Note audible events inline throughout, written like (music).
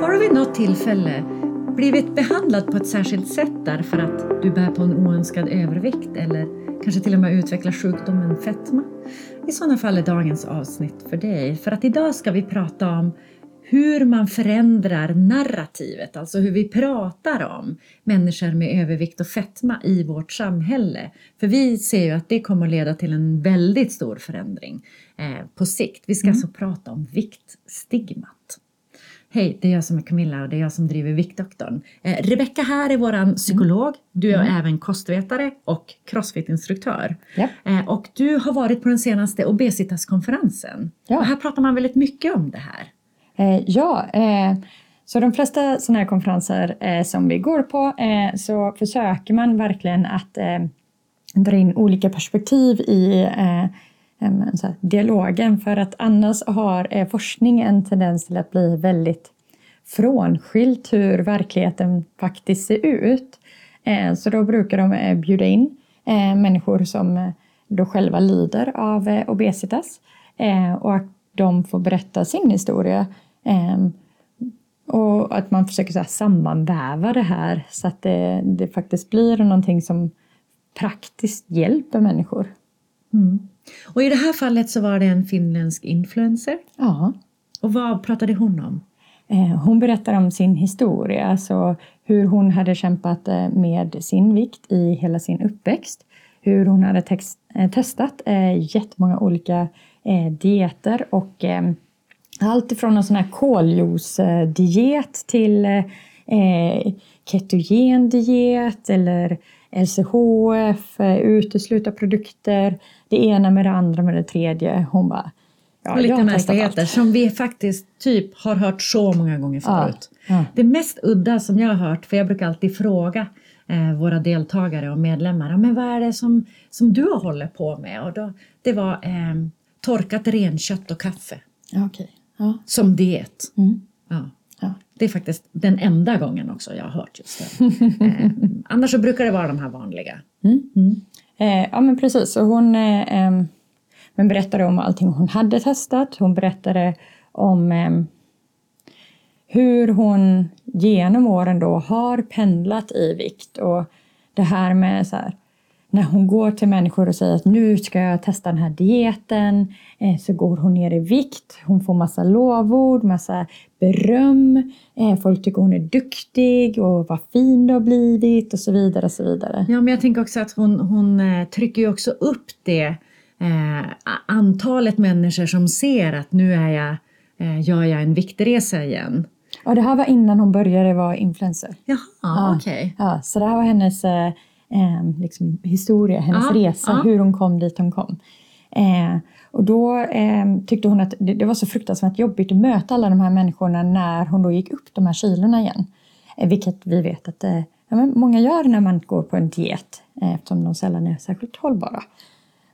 Har du vid något tillfälle blivit behandlad på ett särskilt sätt därför att du bär på en oönskad övervikt eller kanske till och med utvecklar sjukdomen fetma? I sådana fall är dagens avsnitt för dig. För att idag ska vi prata om hur man förändrar narrativet, alltså hur vi pratar om människor med övervikt och fetma i vårt samhälle. För vi ser ju att det kommer att leda till en väldigt stor förändring eh, på sikt. Vi ska mm. alltså prata om viktstigmat. Hej, det är jag som är Camilla och det är jag som driver Viktdoktorn. Eh, Rebecka här är våran psykolog. Du är mm. även kostvetare och crossfit-instruktör. Yep. Eh, och du har varit på den senaste obesitaskonferensen. Ja. Och här pratar man väldigt mycket om det här. Eh, ja, eh, så de flesta sådana här konferenser eh, som vi går på eh, så försöker man verkligen att dra in olika perspektiv i Ehm, dialogen för att annars har eh, forskning en tendens till att bli väldigt frånskilt hur verkligheten faktiskt ser ut. Eh, så då brukar de eh, bjuda in eh, människor som eh, då själva lider av eh, obesitas ehm, och att de får berätta sin historia. Ehm, och att man försöker så här, sammanväva det här så att det, det faktiskt blir någonting som praktiskt hjälper människor. Mm. Och i det här fallet så var det en finländsk influencer. Ja. Och vad pratade hon om? Eh, hon berättar om sin historia, alltså hur hon hade kämpat eh, med sin vikt i hela sin uppväxt. Hur hon hade text, eh, testat jättemånga olika dieter och allt ifrån en sån här koljuice-diet till ketogen diet eller LCHF, utesluta produkter, det ena med det andra med det tredje. Hon bara, ja, och lite märkligheter som vi faktiskt typ har hört så många gånger förut. Ja, ja. Det mest udda som jag har hört, för jag brukar alltid fråga eh, våra deltagare och medlemmar, men vad är det som, som du håller på med? Och då, det var eh, torkat renkött och kaffe. Okay. Ja. Som diet. Mm. Ja. Det är faktiskt den enda gången också jag har hört just det. (laughs) eh, annars så brukar det vara de här vanliga. Mm. Mm. Eh, ja men precis, och hon eh, men berättade om allting hon hade testat. Hon berättade om hur hon genom åren då har pendlat i vikt och det här med så här, när hon går till människor och säger att nu ska jag testa den här dieten eh, så går hon ner i vikt. Hon får massa lovord, massa beröm. Eh, folk tycker hon är duktig och vad fin du har blivit och så vidare. Och så vidare. Ja, men jag tänker också att hon, hon eh, trycker ju också upp det eh, antalet människor som ser att nu är jag, eh, gör jag en viktresa igen. Ja, det här var innan hon började vara influencer. Jaha, ja, okej. Okay. Ja, så det här var hennes eh, eh, liksom, historia, hennes ja, resa, ja. hur hon kom dit hon kom. Eh, och då eh, tyckte hon att det, det, var så fruktansvärt jobbigt att möta alla de här människorna när hon då gick upp de här kilorna igen. Eh, vilket vi vet att eh, ja, många gör när man går på en diet eh, eftersom de sällan är särskilt hållbara.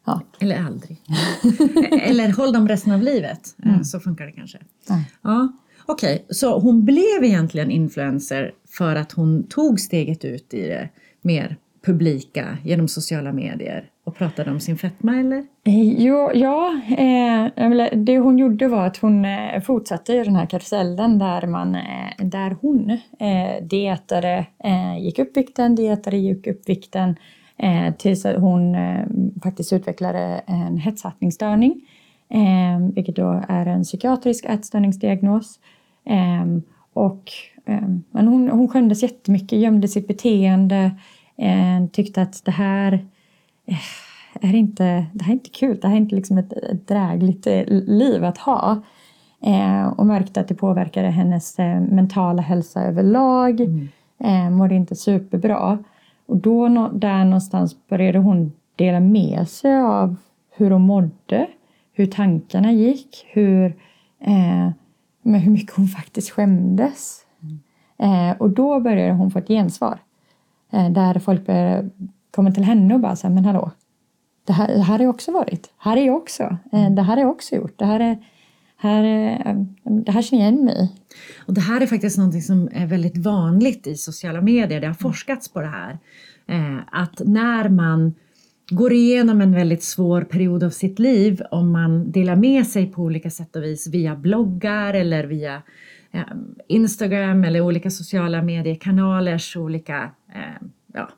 Ja. Eller aldrig. (laughs) Eller håll dem resten av livet. Mm. Så funkar det kanske. Mm. Ja. Okej, okay. så hon blev egentligen influencer för att hon tog steget ut i det mer publika genom sociala medier och pratade om sin fetma eller? Eh, jo, ja, eh, det hon gjorde var att hon eh, fortsatte i den här karusellen där, man, eh, där hon eh, dietade, eh, gick upp vikten, dietade, gick upp vikten eh, tills hon eh, faktiskt utvecklade en hetsätningsstörning, eh, vilket då är en psykiatrisk ätstörningsdiagnos. och, men hon, hon skämdes jättemycket, gömde sitt beteende, eh, tyckte att det här eh, är inte, det här är inte kul, det här är inte liksom ett, ett drägligt eh, liv att ha. Eh, och märkte att det påverkade hennes eh, mentala hälsa överlag. Mm. Eh, mådde inte superbra. Och då där någonstans började hon dela med sig av hur hon mådde, hur tankarna gick, hur, eh, med hur mycket hon faktiskt skämdes. Mm. Och då började hon få ett gensvar. Eh, där folk börjar komma till henne och bara säga, men hallå, det här, det här har jag också varit. Här är jag också. Eh, mm. Det här har jag också gjort. Det här, är, här, det här känner jag igen mig Och Det här är faktiskt något som är väldigt vanligt i sociala medier. Det har forskats på det här. Eh, att när man går igenom en väldigt svår period av sitt liv, om man delar med sig på olika sätt och vis via bloggar eller via Instagram eller olika sociala mediekanalers olika eh, ja,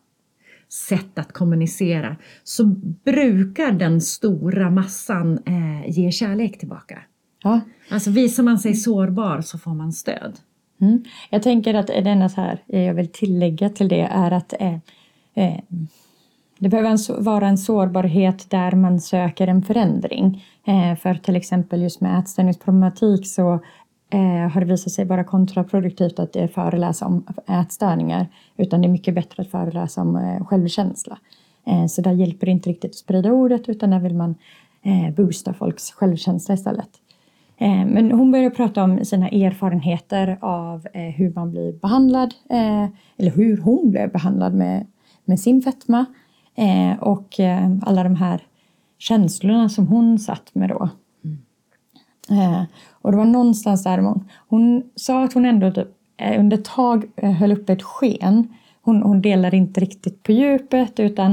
sätt att kommunicera så brukar den stora massan eh, ge kärlek tillbaka. Ja. Alltså visar man sig sårbar så får man stöd. Mm. Jag tänker att det enda så här jag vill tillägga till det är att eh, eh, det behöver vara en sårbarhet där man söker en förändring. Eh, för till exempel just med ätstörningsproblematik så eh, har det visat sig vara kontraproduktivt att eh, föreläsa om ätstörningar. Utan det är mycket bättre att föreläsa om eh, självkänsla. Eh, så där hjälper det inte riktigt att sprida ordet utan där vill man eh, boosta folks självkänsla istället. Eh, men hon började prata om sina erfarenheter av eh, hur man blir behandlad, eh, eller hur hon blev behandlad med, med sin fetma eh, och eh, alla de här känslorna som hon satt med då. Eh, Och det var någonstans där hon, hon sa att hon ändå typ, eh, under ett tag eh, höll upp ett sken. Hon, hon delade inte riktigt på djupet utan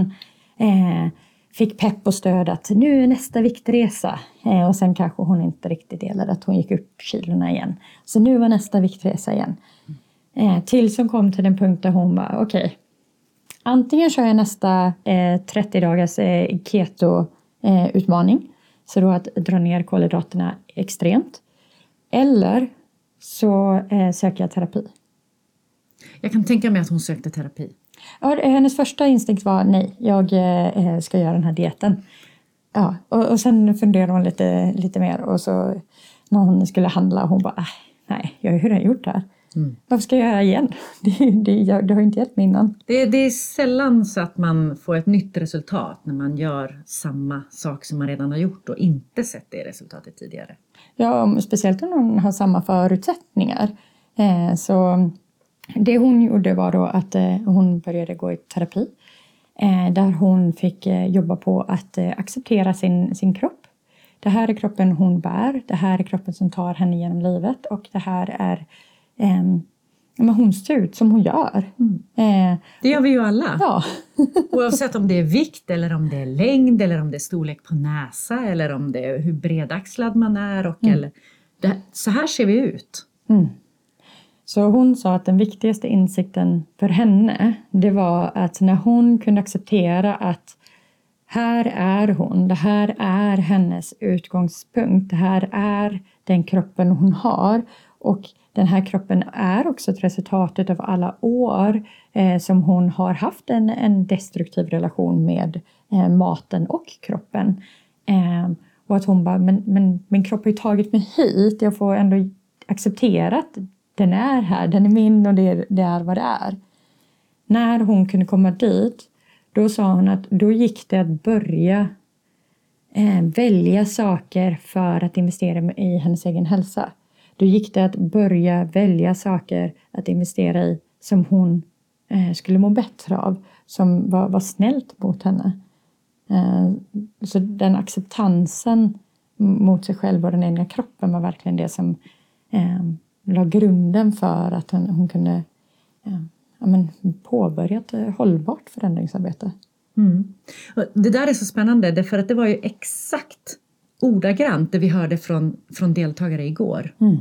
eh, fick pepp och stöd att nu är nästa viktresa. Eh, och sen kanske hon inte riktigt delade att hon gick upp kilorna igen. Så nu var nästa viktresa igen. Eh, tills hon kom till den punkt där hon var okej. Okay, antingen kör jag nästa eh, 30 dagars eh, keto-utmaning. Eh, Eh, så då att dra ner kolhydraterna extremt. Eller så eh, söker jag terapi. Jag kan tänka mig att hon sökte terapi. Ja, hennes första instinkt var nej, jag eh, ska göra den här dieten. Ja, och, och sen funderade hon lite, lite mer och så när hon skulle handla hon bara, äh, nej, jag har ju redan gjort det här. Mm. Varför ska jag göra igen? (laughs) Det, det, det har inte hjälpt mig innan. Det, det, är sällan så att man får ett nytt resultat när man gör samma sak som man redan har gjort och inte sett det resultatet tidigare. Ja, speciellt om man har samma förutsättningar. Eh, så det hon gjorde var då att eh, hon började gå i terapi eh, där hon fick eh, jobba på att acceptera sin, sin kropp. Det här är kroppen hon bär, det här är kroppen som tar henne genom livet och det här är eh, men hon ser ut som hon gör. Mm. Eh, det gör vi ju alla. Ja. (laughs) Oavsett om det är vikt eller om det är längd eller om det är storlek på näsa eller om det är hur bredaxlad man är. Och, mm. eller, det, så här ser vi ut. Mm. Så hon sa att den viktigaste insikten för henne, det var att när hon kunde acceptera att här är hon, det här är hennes utgångspunkt, det här är den kroppen hon har och den här kroppen är också ett resultat av alla år eh, som hon har haft en, en destruktiv relation med eh, maten och kroppen. Eh, och att hon bara, men, men min kropp har ju tagit mig hit, jag får ändå acceptera att den är här, den är min och det är, det är vad det är. När hon kunde komma dit, då sa hon att då gick det att börja eh, välja saker för att investera i hennes egen hälsa. Då gick det att börja välja saker att investera i som hon eh, skulle må bättre av, som var, var snällt mot henne. Eh, så den acceptansen mot sig själv och den egna kroppen var verkligen det som eh, la grunden för att hon, hon kunde eh, ja, men, påbörja ett eh, hållbart förändringsarbete. Mm. Det där är så spännande därför att det var ju exakt ordagrant det vi hörde från, från deltagare igår. Mm.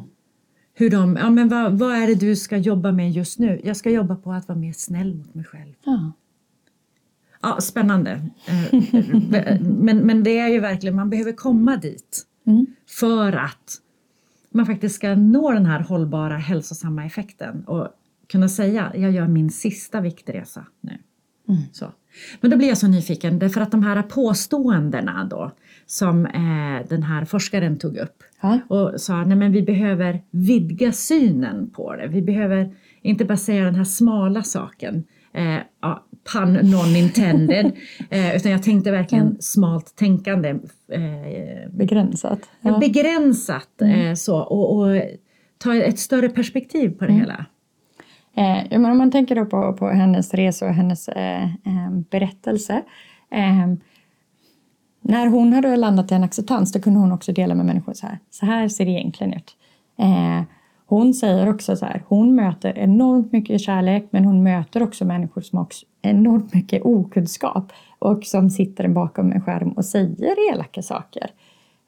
Hur de, ja men vad, vad är det du ska jobba med just nu? Jag ska jobba på att vara mer snäll mot mig själv. Ja. Ja, spännande. Eh, (laughs) men, men det är ju verkligen, man behöver komma dit mm. för att man faktiskt ska nå den här hållbara hälsosamma effekten och kunna säga jag gör min sista viktresa nu. Mm. Så. Men då blir jag så nyfiken därför att de här påståendena då som eh, den här forskaren tog upp ja. och sa nej men vi behöver vidga synen på det. Vi behöver inte bara säga den här smala saken eh, ja, pun non intended, (laughs) eh, utan jag tänkte verkligen mm. smalt tänkande. Eh, begränsat. Ja. Begränsat mm. eh, så och, och, ta ett större perspektiv på det mm. hela. Eh, men om man tänker då på, på hennes resa och hennes eh, eh, berättelse. Eh, när hon hade landat i en acceptans då kunde hon också dela med människor så här. Så här ser det egentligen ut. Eh, hon säger också så här, hon möter enormt mycket kärlek men hon möter också människor som har enormt mycket okunskap och som sitter bakom en skärm och säger elaka saker.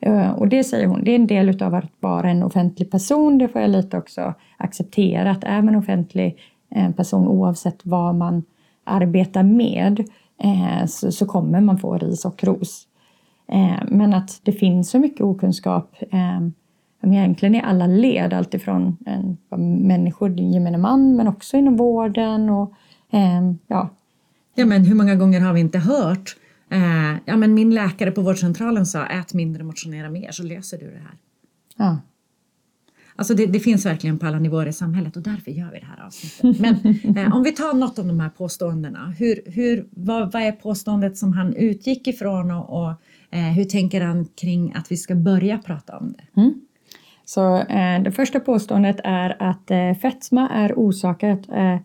Eh, och det säger hon, det är en del av att vara en offentlig person. Det får jag lite också acceptera, att är man offentlig eh, person oavsett vad man arbetar med eh, så kommer man få ris och ros. Men att det finns så mycket okunskap egentligen i alla led, alltifrån människor, gemene man, men också inom vården och ja. Ja, men hur många gånger har vi inte hört Eh, ja, men min läkare på vårdcentralen sa ät mindre, motionera mer så löser du det här. Ja. Alltså det, det, finns verkligen på alla nivåer i samhället och därför gör vi det här avsnittet. Men eh, om vi tar något av de här påståendena. Hur, hur, vad, vad är påståendet som han utgick ifrån och, och eh, hur tänker han kring att vi ska börja prata om det? Mm. Så eh, det första påståendet är att eh, fetma är orsakat eh,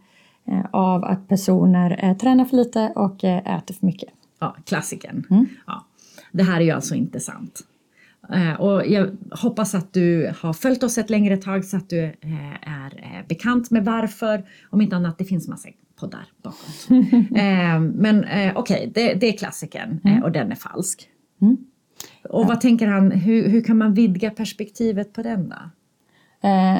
av att personer tränar för lite och äter för mycket ja, klassikern. Mm. Ja. Det här är ju alltså inte sant. Eh, och jag hoppas att du har följt oss ett längre tag så att du eh, är eh, bekant med varför. Om inte annat, det finns massa poddar bakom. (laughs) eh, men eh, okej, okay, det, det, är klassikern mm. och den är falsk. Mm. Och vad tänker han, hur, hur kan man vidga perspektivet på den då?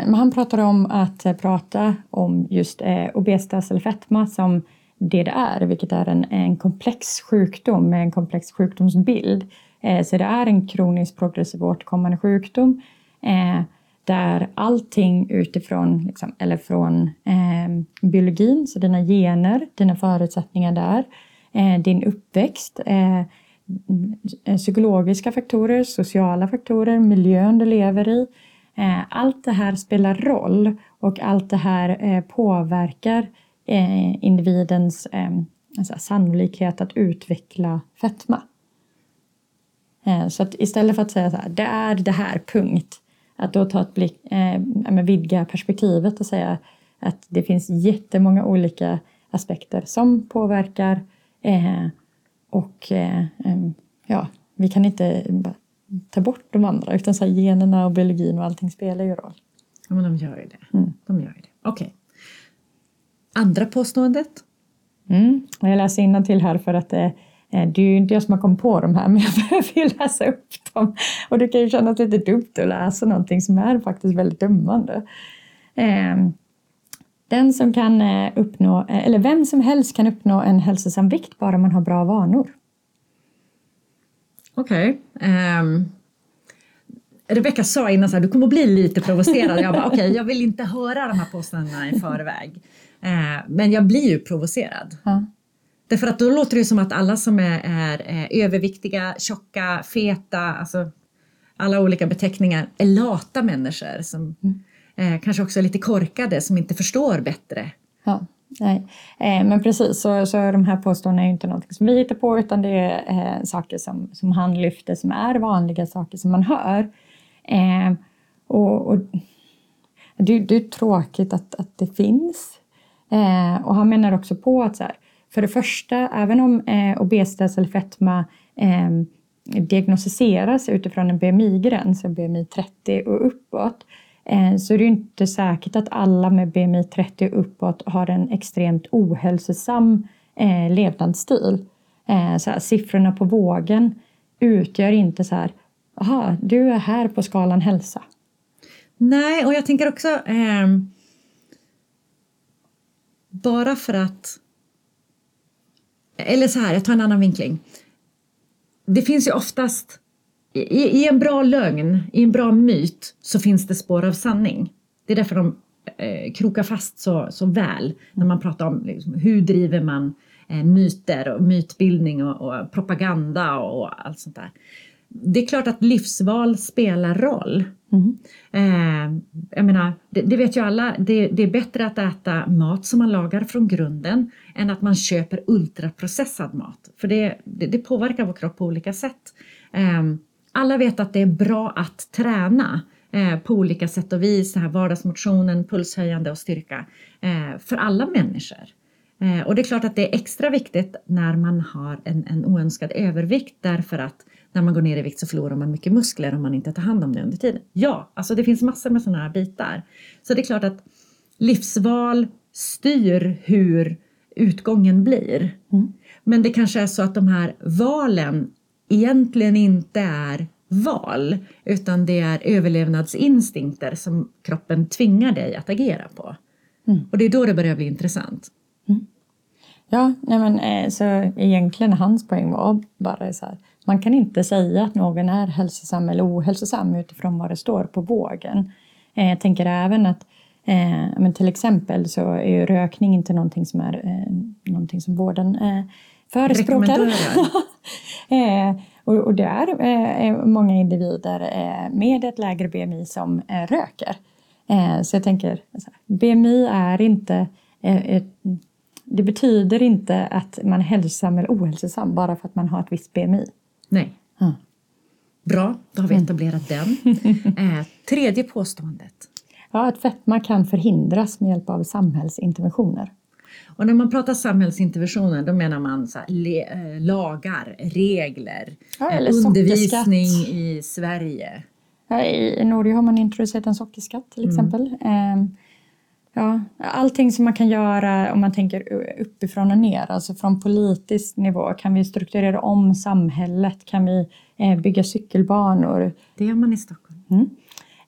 men han pratar om att prata om just obesitas eller fetma som det det är, vilket är en, en komplex sjukdom med en komplex sjukdomsbild. Eh, så det är en kronisk progressiv återkommande sjukdom eh, där allting utifrån, liksom, eller från eh, biologin, så dina gener, dina förutsättningar där, eh, din uppväxt, eh, psykologiska faktorer, sociala faktorer, miljön du lever i. Eh, allt det här spelar roll och allt det här eh, påverkar eh, individens eh, alltså sannolikhet att utveckla fetma. Eh, så att istället för att säga så här, det är det här, punkt. Att då ta ett blick, eh, vidga perspektivet och säga att det finns jättemånga olika aspekter som påverkar eh, och eh, ja, vi kan inte ta bort de andra utan så här, generna och biologin och allting spelar ju roll. Ja men de gör ju det. Mm. De gör ju det. Okej. Okay andra påståendet? Mm. Jag läser till här för att det, eh, det är ju inte jag som har kommit på de här, (laughs) men jag vill läsa upp dem. Och det kan ju kännas lite dumt att läsa någonting som är faktiskt väldigt dömande. Ehm, den som kan eh, uppnå, eh, eller vem som helst kan uppnå en hälsosam vikt bara man har bra vanor. Okej. Okay. Um, ehm, Rebecka sa innan att du kommer att bli lite provocerad. Jag bara, okej, okay, jag vill inte höra de här påståendena i förväg. Eh, men jag blir ju provocerad. Ja. Därför att då låter det som att alla som är, är, är överviktiga, tjocka, feta, alltså alla olika beteckningar, är lata människor som mm. eh, kanske också är lite korkade, som inte förstår bättre. Ja. Nej, eh, men precis så, så de här påståendena är inte något som vi hittar på utan det är eh, saker som, som han lyfter som är vanliga saker som man hör. Eh, och, och det, det, är tråkigt att, att det finns Eh, och han menar också på att så här, för det första, även om eh, obesitas eller fetma eh, diagnostiseras utifrån en BMI-gräns, en BMI 30 och uppåt, eh, så är det inte säkert att alla med BMI 30 och uppåt har en extremt ohälsosam eh, levnadsstil. Eh, så här, siffrorna på vågen utgör inte så här, aha, du är här på skalan hälsa. Nej, och jag tänker också eh, bara för att... Eller så här, jag tar en annan vinkling. Det finns ju oftast... I, I, en bra lögn, i en bra myt, så finns det spår av sanning. Det är därför de eh, krokar fast så, så väl när man pratar om liksom, hur driver man eh, myter och mytbildning och, och propaganda och, och allt sånt där det är klart att livsval spelar roll. Mm. Eh, jag menar, det, det, vet ju alla, det, det, är bättre att äta mat som man lagar från grunden än att man köper ultraprocessad mat. För det, det påverkar vår kropp på olika sätt. Eh, alla vet att det är bra att träna eh, på olika sätt och vis, här vardagsmotionen, pulshöjande och styrka, eh, för alla människor. Och det är klart att det är extra viktigt när man har en, en oönskad övervikt därför att när man går ner i vikt så förlorar man mycket muskler om man inte tar hand om det under tiden. Ja, alltså det finns massor med sådana här bitar. Så det är klart att livsval styr hur utgången blir. Mm. Men det kanske är så att de här valen egentligen inte är val utan det är överlevnadsinstinkter som kroppen tvingar dig att agera på. Mm. Och det är då det börjar bli intressant. Ja, nej men, eh, så egentligen hans poäng var bara så här. Man kan inte säga att någon är hälsosam eller ohälsosam utifrån vad det står på vågen. Eh, jag tänker även att eh, men till exempel så är ju rökning inte någonting som är eh, någonting som vården eh, förespråkar. (laughs) Eh, och, och det är eh, många individer eh, med ett lägre BMI som eh, röker. Eh, så jag tänker, så här, BMI är inte eh, ett, det betyder inte att man är hälsosam eller ohälsosam bara för att man har ett visst BMI. Nej. Mm. Bra, då har vi etablerat den. (laughs) Eh, tredje påståendet. Ja, att fetma kan förhindras med hjälp av samhällsinterventioner. Och när man pratar samhällsinterventioner då menar man så här, le, eh, lagar, regler, Ja, eh, undervisning i Sverige. Ja, I Norge har man introducerat en sockerskatt till exempel. Ehm, ja, allting som man kan göra om man tänker uppifrån och ner, alltså från politisk nivå. Kan vi strukturera om samhället? Kan vi eh, bygga cykelbanor? Det gör man i Stockholm.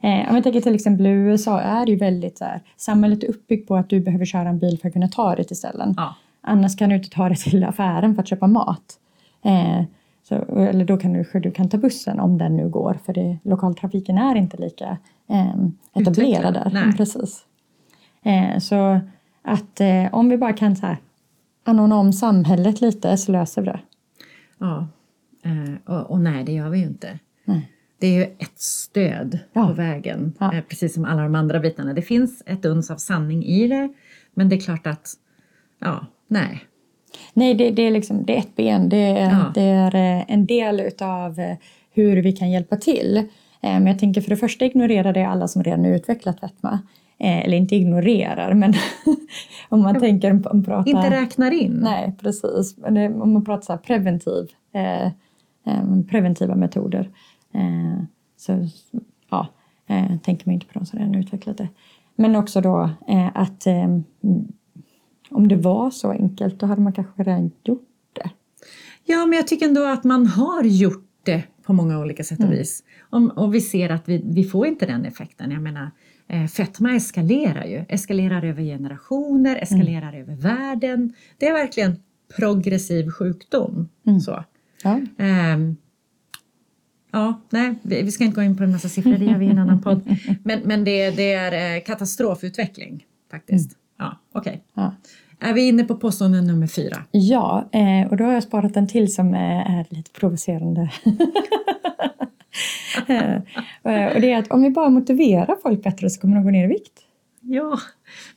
Eh, om jag tänker till exempel USA är ju väldigt så här, samhället är uppbyggt på att du behöver köra en bil för att kunna ta dig till ställen. Ja. Annars kan du inte ta dig till affären för att köpa mat. Eh, så, eller då kan du, du kan ta bussen om den nu går för det, lokaltrafiken är inte lika eh, etablerad där. Nej. Precis. Eh, så att eh, om vi bara kan så här, anordna om samhället lite så löser vi det. Ja. Eh, och, och nej, det gör vi ju inte. Nej. Det är ju ett stöd Ja. på vägen, Ja. precis som alla de andra bitarna. Det finns ett uns av sanning i det, men det är klart att, ja, nej. Nej, det, det, är liksom, det är ett ben. Det är, Ja. det är en del utav hur vi kan hjälpa till. Men jag tänker för det första ignorera det alla som redan utvecklat fetma. Eh, Eller inte ignorerar, men (laughs) om man tänker om, prata... Inte räknar in. Nej, precis. Om man pratar så här preventiv, eh, eh, preventiva metoder eh, så ja, eh, tänker man inte på de som redan utvecklat det. Men också då eh, att om det var så enkelt då hade man kanske redan gjort det. Ja, men jag tycker ändå att man har gjort det på många olika sätt och vis. Om, och vi ser att vi, vi får inte den effekten. Jag menar, fetma eskalerar ju. Eskalerar över generationer, eskalerar över världen. Det är verkligen progressiv sjukdom. Så. Ja. Ehm, ja, nej, vi, ska inte gå in på en massa siffror, det gör vi i en annan podd. (laughs) Men, men det, det är eh, katastrofutveckling faktiskt. Ja, okej. Ja. Är vi inne på påstående nummer fyra? Ja, eh, och då har jag sparat en till som eh, är lite provocerande. (laughs) Eh, och det är att om vi bara motiverar folk bättre så kommer de gå ner i vikt. Ja,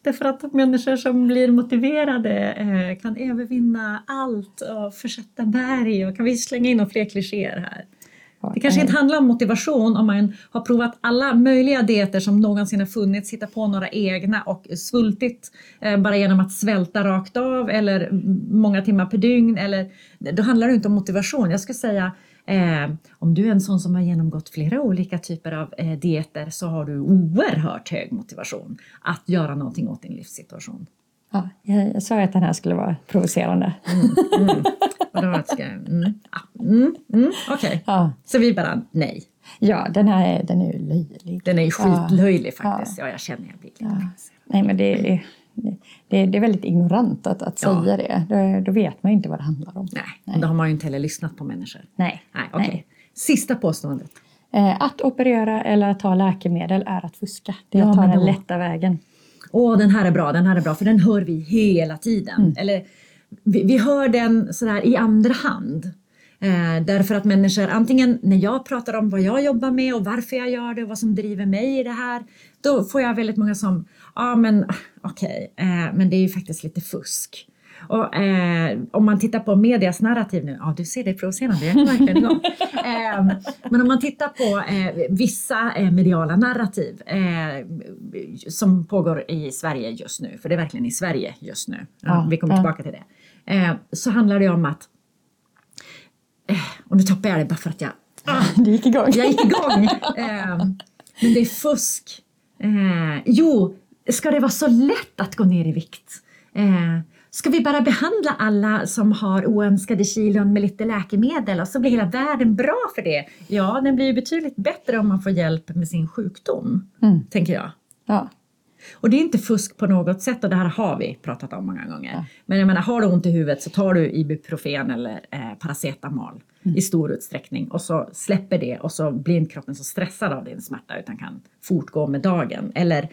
därför att människor som blir motiverade eh, kan övervinna allt och försätta berg. Och kan vi slänga in några fler klichéer här? Det kanske inte handlar om motivation om man har provat alla möjliga dieter som någonsin har funnits, hittat på några egna och svultit eh, bara genom att svälta rakt av eller många timmar per dygn. Eller, då handlar det inte om motivation. Jag skulle säga eh, om du är en sån som har genomgått flera olika typer av eh, dieter så har du oerhört hög motivation att göra någonting åt din livssituation. Ja, jag, jag sa att den här skulle vara provocerande. Mm. Och då ska, jag- mm, ah, mm, mm, Okej, Ja, så vi bara nej. ja den här är, den är ju löjlig. Den är ju Ja. skitlöjlig faktiskt. Ja, jag känner jag blir lite Ja. Nej, men det, är- det, det är väldigt ignorant att, att Ja. säga det. Då, då vet man ju inte vad det handlar om. Nej, men då har man ju inte heller lyssnat på människor. Nej. Nej, okej. Sista påståendet. Eh, att operera eller att ta läkemedel är att fuska. Det är Ja, att ta den lätta vägen. Åh, den här är bra, den här är bra, för den hör vi hela tiden. Mm. Eller vi, vi hör den sådär i andra hand. Eh, därför att människor, antingen när jag pratar om vad jag jobbar med och varför jag gör det och vad som driver mig i det här, då får jag väldigt många som, ja men okej, eh, men det är ju faktiskt lite fusk. Och, eh, om man tittar på medias narrativ nu, ja du ser det är provocerande, jag är verkligen igång. (laughs) eh, men om man tittar på eh, vissa eh, mediala narrativ eh, som pågår i Sverige just nu, för det är verkligen i Sverige just nu, ja, Ja, vi kommer ja. tillbaka till det, eh, så handlar det om att, och nu tappar jag det bara för att jag Det gick igång. jag gick igång. (laughs) Men det är fusk. Jo, ska det vara så lätt att gå ner i vikt? Eh, Ska vi bara behandla alla som har oönskade kilon med lite läkemedel och så blir hela världen bra för det? Ja, den blir ju betydligt bättre om man får hjälp med sin sjukdom, Mm. tänker jag. Ja. Och det är inte fusk på något sätt och det här har vi pratat om många gånger. Ja. Men jag menar, har du ont i huvudet så tar du Ibuprofen eller eh, paracetamol i stor utsträckning och så släpper det och så blir inte kroppen så stressad av din smärta utan kan fortgå med dagen. Eller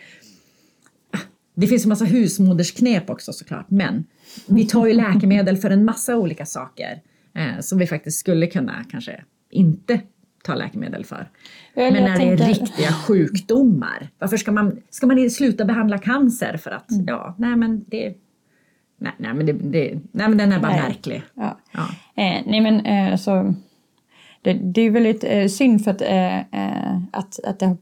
det finns en massa husmodersknep också såklart, men vi tar ju (laughs) läkemedel för en massa olika saker eh, som vi faktiskt skulle kunna kanske inte ta läkemedel för. Eller Men när det är tänker- riktiga sjukdomar, varför ska man, ska man sluta behandla cancer för att, Mm. ja, nej men det, nej, nej men det, det nej men den är bara Nej. märklig. Ja. Ja. Eh, nej men eh, så det, det är väldigt eh, synd för att, eh, eh, att, att det har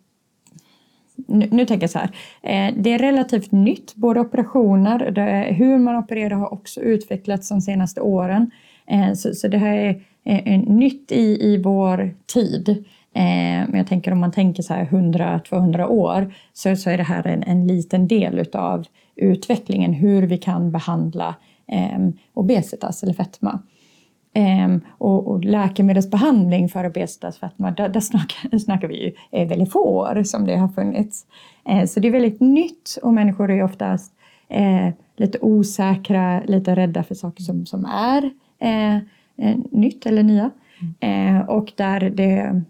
nu, nu tänker jag så här. Eh, det är relativt nytt, både operationer, det, hur man opererar har också utvecklats de senaste åren. Eh, så, så det här är eh, eh nytt i, i vår tid. Eh, men jag tänker om man tänker så här 100-200 år så, så är det här en, en liten del utav utvecklingen, hur vi kan behandla eh, obesitas eller fetma. Ehm, och, och läkemedelsbehandling för obesitas fetma, där, där snackar, (laughs) snackar vi ju eh, väldigt få år som det har funnits. Eh, så det är väldigt nytt och människor är oftast eh, lite osäkra, lite rädda för saker som, som är eh, eh, nytt eller nya. Eh, och där det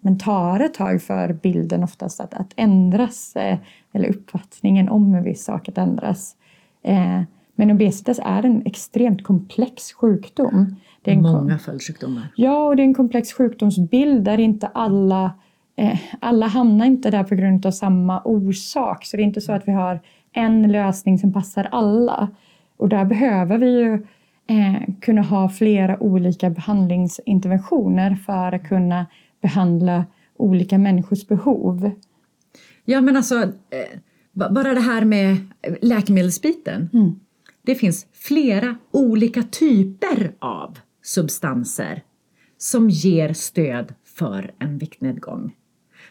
men tar ett tag för bilden oftast att, att ändras eh, eller uppfattningen om en viss sak att ändras. Eh, men obesitas är en extremt komplex sjukdom. Det är kom- Många följdsjukdomar. Ja, och det är en komplex sjukdomsbild där inte alla, eh, alla hamnar inte där på grund av samma orsak. Så det är inte så att vi har en lösning som passar alla. Och där behöver vi ju eh, kunna ha flera olika behandlingsinterventioner för att kunna behandla olika människors behov. Ja men alltså, eh, ba- bara det här med läkemedelsbiten. Mm. Det finns flera olika typer av substanser som ger stöd för en viktnedgång.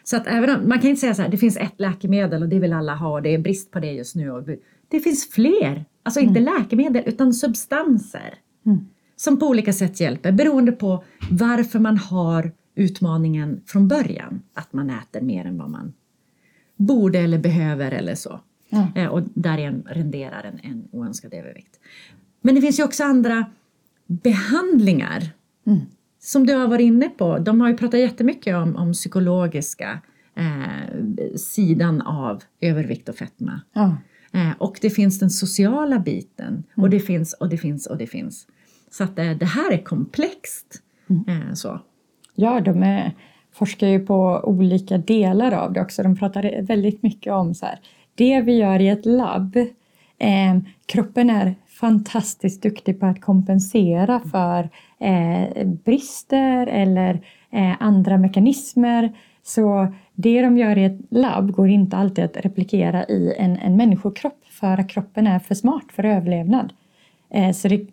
Så att även om, man kan inte säga så här, det finns ett läkemedel och det vill alla ha och det är brist på det just nu. Och det finns fler, alltså inte läkemedel utan substanser Mm. som på olika sätt hjälper beroende på varför man har utmaningen från början. Att man äter mer än vad man borde eller behöver eller så. Eh, och därigenom renderar en, en oönskad övervikt. Men det finns ju också andra behandlingar Mm. som du har varit inne på. De har ju pratat jättemycket om, om psykologiska eh, sidan av övervikt och fetma. Ja. Eh, och det finns den sociala biten och det finns och det finns och det finns. Så att eh, det här är komplext. Eh, så. Ja, de är, forskar ju på olika delar av det också. De pratar väldigt mycket om så här, det vi gör i ett labb. Eh, kroppen är fantastiskt duktig på att kompensera för eh, brister eller eh, andra mekanismer. Så det de gör i ett labb går inte alltid att replikera i en, en människokropp för att kroppen är för smart för överlevnad. Eh, så det,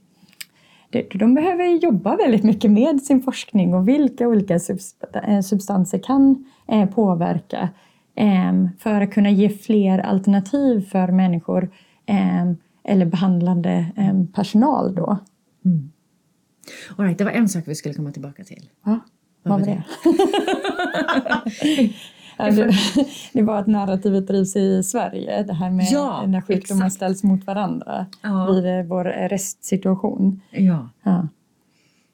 det- de behöver jobba väldigt mycket med sin forskning och vilka olika eh, substanser kan eh, påverka för att kunna ge fler alternativ för människor eh, eller behandlande eh, personal då. All right, det var en sak vi skulle komma tillbaka till. Ja, vad var det? Det, (laughs) (laughs) det var att narrativet drivs i Sverige, det här med Ja, när sjukdomar exakt. ställs mot varandra Ja. vid vår restsituation. Ja. Ja.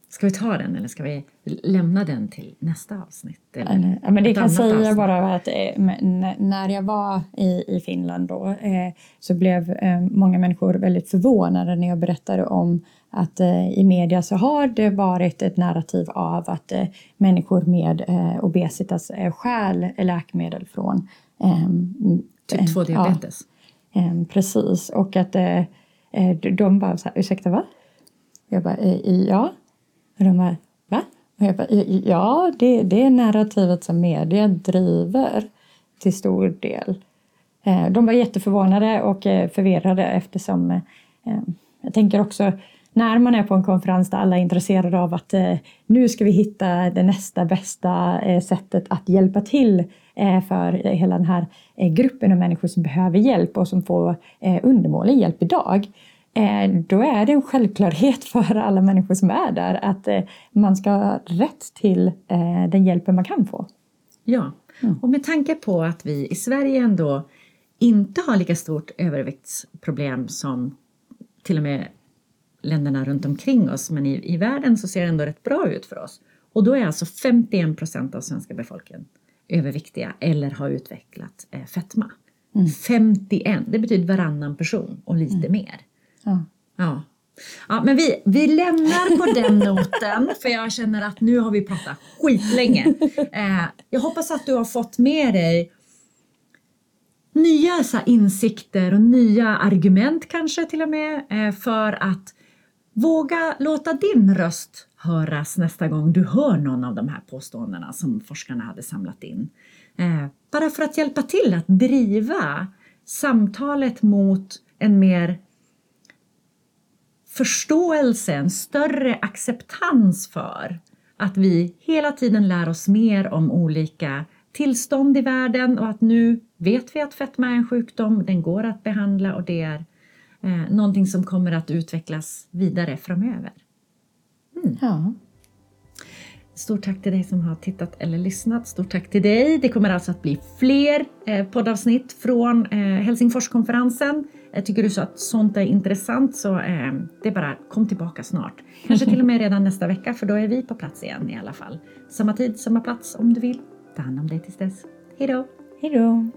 Ska vi ta den eller ska vi lämna den till nästa avsnitt? Eller? Ja, men det kan säga avsnitt? bara att eh, när jag var i, i Finland då eh, så blev eh, många människor väldigt förvånade när jag berättade om att eh, i media så har det varit ett narrativ av att människor med obesitas eh, stjäl läkemedel från eh, Typ 2 ja, diabetes? eh, precis, och att de bara så här, ursäkta va? Jag bara, ja. Och de bara, va? Och jag bara, ja, det, det är narrativet som media driver till stor del. Eh, de var jätteförvånade och eh, förvirrade eftersom eh, jag tänker också när man är på en konferens där alla är intresserade av att eh, nu ska vi hitta det nästa bästa eh, sättet att hjälpa till eh, för hela den här gruppen av människor som behöver hjälp och som får undermålig hjälp idag eh, då är det en självklarhet (laughs) för alla människor som är där att eh, man ska ha rätt till eh, den hjälpen man kan få. Ja, mm. och med tanke på att vi i Sverige ändå inte har lika stort överviktsproblem som till och med länderna runt omkring oss, men i, i världen så ser det ändå rätt bra ut för oss. Och då är alltså 51 procent av svenska befolkningen överviktiga eller har utvecklat eh, fetma. Mm. 51, det betyder varannan person och lite mm. mer. Ja. ja. Ja, men vi, vi lämnar på den (laughs) noten för jag känner att nu har vi pratat skitlänge. Eh, jag hoppas att du har fått med dig nya så insikter och nya argument kanske till och med eh, för att våga låta din röst höras nästa gång du hör någon av de här påståendena som forskarna hade samlat in. Eh, bara för att hjälpa till att driva samtalet mot en mer förståelse, en större acceptans för att vi hela tiden lär oss mer om olika tillstånd i världen och att nu vet vi att fetma är en sjukdom, den går att behandla och det är eh, någonting som kommer att utvecklas vidare framöver. Mm. Ja. Stort tack till dig som har tittat eller lyssnat. Stort tack till dig. Det kommer alltså att bli fler eh, poddavsnitt från eh, Helsingforskonferensen. Jag tycker du så att sånt är intressant så eh, det är bara kom tillbaka snart. Kanske till och med redan nästa vecka för då är vi på plats igen i alla fall. Samma tid, samma plats om du vill. Ta hand om dig tills dess. Hej då! Hej då!